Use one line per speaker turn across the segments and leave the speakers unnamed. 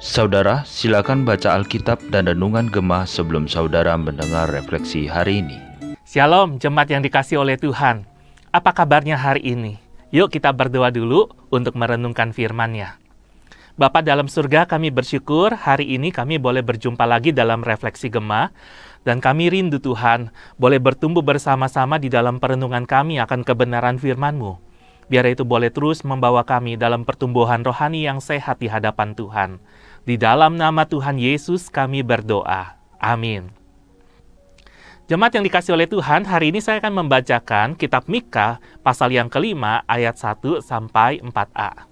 Saudara, silakan baca Alkitab dan Renungan Gemah sebelum saudara mendengar refleksi hari ini.
Shalom, jemaat yang dikasih oleh Tuhan. Apa kabarnya hari ini? Yuk kita berdoa dulu untuk merenungkan firman-Nya. Bapa dalam surga, kami bersyukur hari ini kami boleh berjumpa lagi dalam refleksi Gemah dan kami rindu Tuhan boleh bertumbuh bersama-sama di dalam perenungan kami akan kebenaran firman-Mu. Biar itu boleh terus membawa kami dalam pertumbuhan rohani yang sehat di hadapan Tuhan. Di dalam nama Tuhan Yesus kami berdoa. Amin. Jemaat yang dikasih oleh Tuhan, hari ini saya akan membacakan kitab Mika pasal yang kelima ayat 1 sampai 4a.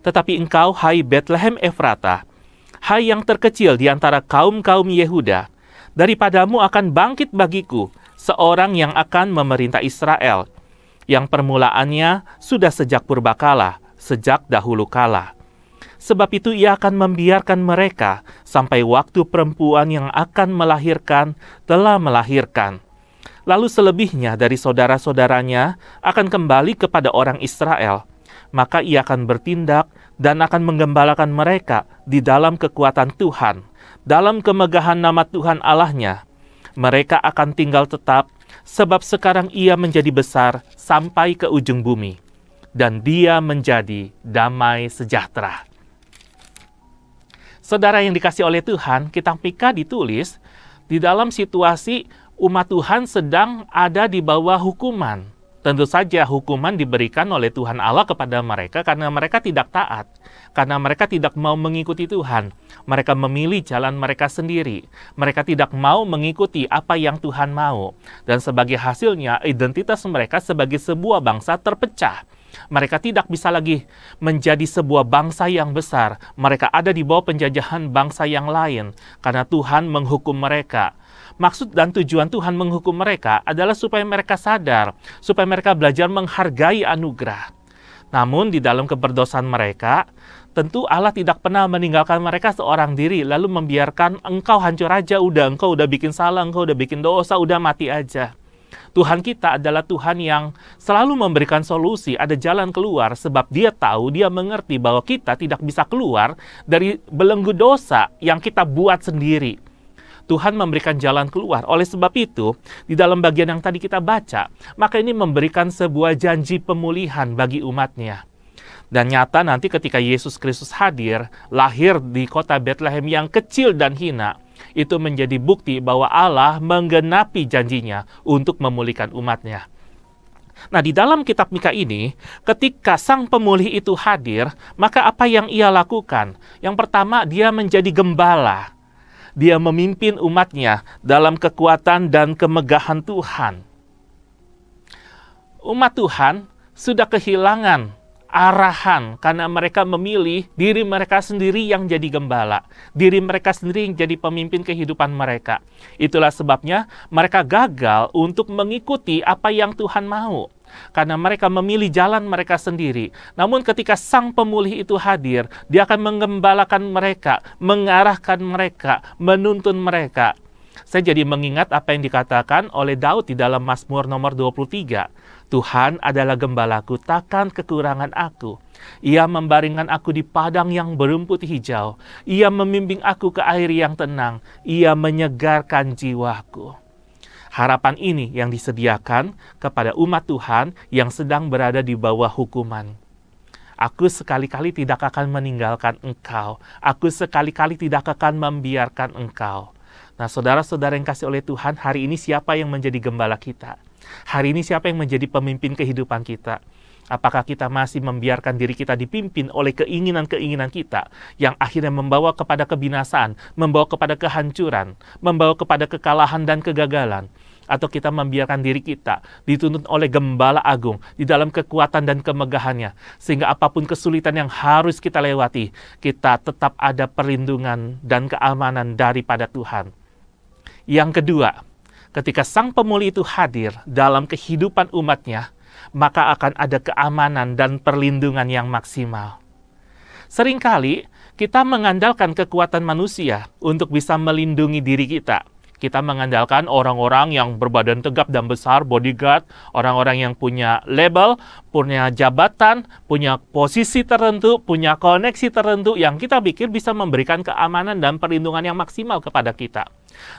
Tetapi engkau, hai Bethlehem Efrata, hai yang terkecil di antara kaum-kaum Yehuda, daripadamu akan bangkit bagiku seorang yang akan memerintah Israel, yang permulaannya sudah sejak purbakala, sejak dahulu kala Sebab itu ia akan membiarkan mereka sampai waktu perempuan yang akan melahirkan telah melahirkan. Lalu selebihnya dari saudara-saudaranya akan kembali kepada orang Israel. Maka ia akan bertindak dan akan menggembalakan mereka di dalam kekuatan Tuhan, dalam kemegahan nama Tuhan Allahnya. Mereka akan tinggal tetap, sebab sekarang ia menjadi besar sampai ke ujung bumi, dan dia menjadi damai sejahtera. Saudara yang dikasih oleh Tuhan, kitab Mika ditulis di dalam situasi umat Tuhan sedang ada di bawah hukuman. Tentu saja hukuman diberikan oleh Tuhan Allah kepada mereka karena mereka tidak taat, karena mereka tidak mau mengikuti Tuhan. Mereka memilih jalan mereka sendiri. Mereka tidak mau mengikuti apa yang Tuhan mau, dan sebagai hasilnya identitas mereka sebagai sebuah bangsa terpecah mereka tidak bisa lagi menjadi sebuah bangsa yang besar. Mereka ada di bawah penjajahan bangsa yang lain karena Tuhan menghukum mereka. Maksud dan tujuan Tuhan menghukum mereka adalah supaya mereka sadar, supaya mereka belajar menghargai anugerah. Namun di dalam keberdosaan mereka, tentu Allah tidak pernah meninggalkan mereka seorang diri lalu membiarkan engkau hancur aja udah engkau udah bikin salah engkau udah bikin dosa udah mati aja Tuhan kita adalah Tuhan yang selalu memberikan solusi, ada jalan keluar sebab Dia tahu, Dia mengerti bahwa kita tidak bisa keluar dari belenggu dosa yang kita buat sendiri. Tuhan memberikan jalan keluar. Oleh sebab itu, di dalam bagian yang tadi kita baca, maka ini memberikan sebuah janji pemulihan bagi umatnya. Dan nyata nanti ketika Yesus Kristus hadir, lahir di kota Bethlehem yang kecil dan hina, itu menjadi bukti bahwa Allah menggenapi janjinya untuk memulihkan umatnya. Nah, di dalam kitab Mika ini, ketika sang pemulih itu hadir, maka apa yang ia lakukan? Yang pertama, dia menjadi gembala. Dia memimpin umatnya dalam kekuatan dan kemegahan Tuhan. Umat Tuhan sudah kehilangan arahan karena mereka memilih diri mereka sendiri yang jadi gembala, diri mereka sendiri yang jadi pemimpin kehidupan mereka. Itulah sebabnya mereka gagal untuk mengikuti apa yang Tuhan mau. Karena mereka memilih jalan mereka sendiri. Namun ketika sang pemulih itu hadir, dia akan mengembalakan mereka, mengarahkan mereka, menuntun mereka. Saya jadi mengingat apa yang dikatakan oleh Daud di dalam Mazmur nomor 23. Tuhan adalah gembalaku, takkan kekurangan aku. Ia membaringkan aku di padang yang berumput hijau. Ia membimbing aku ke air yang tenang. Ia menyegarkan jiwaku. Harapan ini yang disediakan kepada umat Tuhan yang sedang berada di bawah hukuman. Aku sekali-kali tidak akan meninggalkan engkau. Aku sekali-kali tidak akan membiarkan engkau. Nah, saudara-saudara yang kasih oleh Tuhan, hari ini siapa yang menjadi gembala kita? Hari ini siapa yang menjadi pemimpin kehidupan kita? Apakah kita masih membiarkan diri kita dipimpin oleh keinginan-keinginan kita yang akhirnya membawa kepada kebinasaan, membawa kepada kehancuran, membawa kepada kekalahan dan kegagalan? Atau kita membiarkan diri kita dituntut oleh gembala agung di dalam kekuatan dan kemegahannya. Sehingga apa pun kesulitan yang harus kita lewati, kita tetap ada perlindungan dan keamanan daripada Tuhan. Yang kedua, ketika sang pemulih itu hadir dalam kehidupan umatnya, maka akan ada keamanan dan perlindungan yang maksimal. Seringkali kita mengandalkan kekuatan manusia untuk bisa melindungi diri kita. Kita mengandalkan orang-orang yang berbadan tegap dan besar, bodyguard, orang-orang yang punya label, punya jabatan, punya posisi tertentu, punya koneksi tertentu yang kita pikir bisa memberikan keamanan dan perlindungan yang maksimal kepada kita.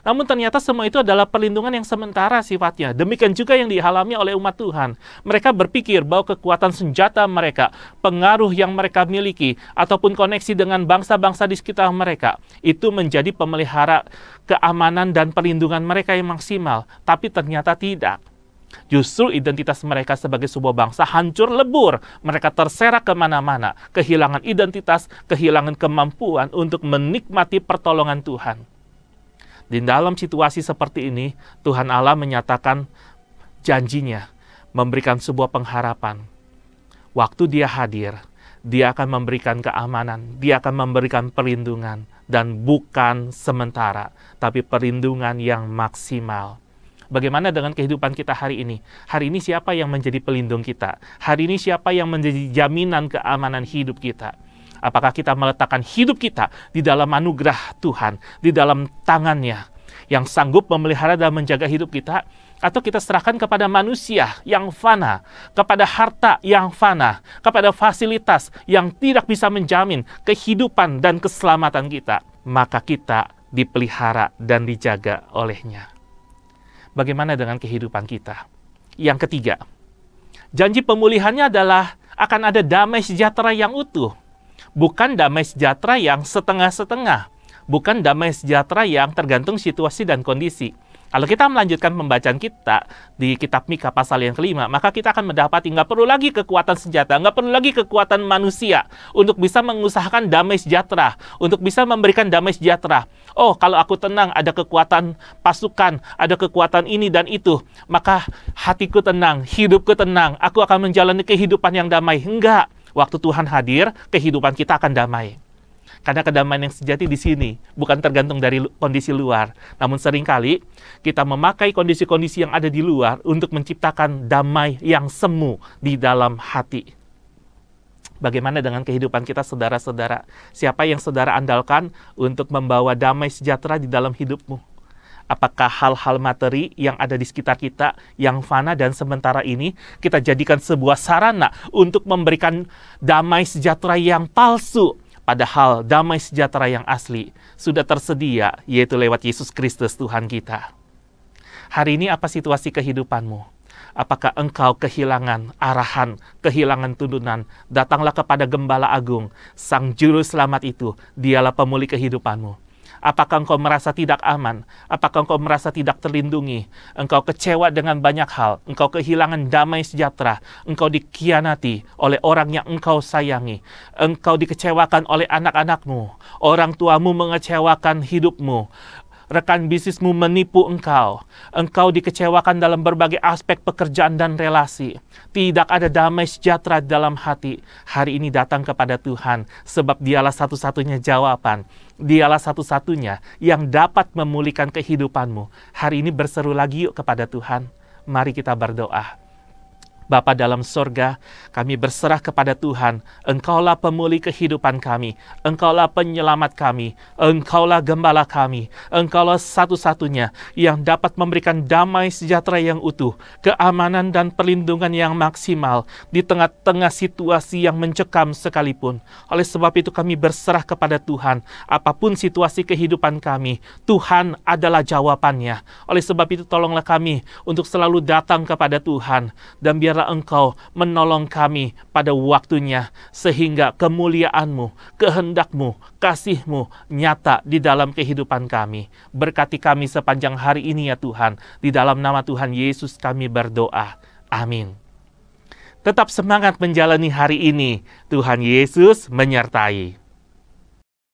Namun ternyata semua itu adalah perlindungan yang sementara sifatnya. Demikian juga yang dialami oleh umat Tuhan. Mereka berpikir bahwa kekuatan senjata mereka, pengaruh yang mereka miliki, ataupun koneksi dengan bangsa-bangsa di sekitar mereka, itu menjadi pemelihara keamanan dan perlindungan mereka yang maksimal. Tapi ternyata tidak. Justru identitas mereka sebagai sebuah bangsa hancur lebur. Mereka terserak ke mana-mana, kehilangan identitas, kehilangan kemampuan untuk menikmati pertolongan Tuhan. Di dalam situasi seperti ini, Tuhan Allah menyatakan janjinya, memberikan sebuah pengharapan. Waktu dia hadir, dia akan memberikan keamanan, dia akan memberikan perlindungan, dan bukan sementara, tapi perlindungan yang maksimal. Bagaimana dengan kehidupan kita hari ini? Hari ini siapa yang menjadi pelindung kita? Hari ini siapa yang menjadi jaminan keamanan hidup kita? Apakah kita meletakkan hidup kita di dalam anugerah Tuhan, di dalam tangannya, yang sanggup memelihara dan menjaga hidup kita, atau kita serahkan kepada manusia yang fana, kepada harta yang fana, kepada fasilitas yang tidak bisa menjamin kehidupan dan keselamatan kita, maka kita dipelihara dan dijaga olehnya. Bagaimana dengan kehidupan kita? Yang ketiga, janji pemulihannya adalah akan ada damai sejahtera yang utuh bukan damai sejahtera yang setengah-setengah, bukan damai sejahtera yang tergantung situasi dan kondisi. Kalau kita melanjutkan pembacaan kita di kitab Mika pasal yang kelima, maka kita akan mendapati nggak perlu lagi kekuatan senjata, nggak perlu lagi kekuatan manusia untuk bisa mengusahakan damai sejahtera, untuk bisa memberikan damai sejahtera. Oh, kalau aku tenang, ada kekuatan pasukan, ada kekuatan ini dan itu, maka hatiku tenang, hidupku tenang, aku akan menjalani kehidupan yang damai. Enggak, Waktu Tuhan hadir, kehidupan kita akan damai. Karena kedamaian yang sejati di sini bukan tergantung dari kondisi luar, namun sering kali kita memakai kondisi-kondisi yang ada di luar untuk menciptakan damai yang semu di dalam hati. Bagaimana dengan kehidupan kita saudara-saudara? Siapa yang saudara andalkan untuk membawa damai sejahtera di dalam hidupmu? Apakah hal-hal materi yang ada di sekitar kita yang fana dan sementara ini kita jadikan sebuah sarana untuk memberikan damai sejahtera yang palsu padahal damai sejahtera yang asli sudah tersedia yaitu lewat Yesus Kristus Tuhan kita. Hari ini apa situasi kehidupanmu? Apakah engkau kehilangan arahan, kehilangan tuntunan? Datanglah kepada Gembala Agung, Sang Juru Selamat itu, dialah pemulih kehidupanmu Apakah engkau merasa tidak aman? Apakah engkau merasa tidak terlindungi? Engkau kecewa dengan banyak hal. Engkau kehilangan damai sejahtera. Engkau dikhianati oleh orang yang engkau sayangi. Engkau dikecewakan oleh anak-anakmu. Orang tuamu mengecewakan hidupmu rekan bisnismu menipu engkau. Engkau dikecewakan dalam berbagai aspek pekerjaan dan relasi. Tidak ada damai sejahtera dalam hati. Hari ini datang kepada Tuhan, sebab dialah satu-satunya jawaban. Dialah satu-satunya yang dapat memulihkan kehidupanmu. Hari ini berseru lagi yuk kepada Tuhan. Mari kita berdoa. Bapa dalam sorga, kami berserah kepada Tuhan. Engkaulah pemulih kehidupan kami. Engkaulah penyelamat kami. Engkaulah gembala kami. Engkaulah satu-satunya yang dapat memberikan damai sejahtera yang utuh, keamanan dan perlindungan yang maksimal di tengah-tengah situasi yang mencekam sekalipun. Oleh sebab itu kami berserah kepada Tuhan. Apa pun situasi kehidupan kami, Tuhan adalah jawabannya. Oleh sebab itu tolonglah kami untuk selalu datang kepada Tuhan dan biarlah biarlah Engkau menolong kami pada waktunya, sehingga kemuliaanmu, kehendakmu, kasihmu nyata di dalam kehidupan kami. Berkati kami sepanjang hari ini ya Tuhan, di dalam nama Tuhan Yesus kami berdoa. Amin. Tetap semangat menjalani hari ini. Tuhan Yesus menyertai.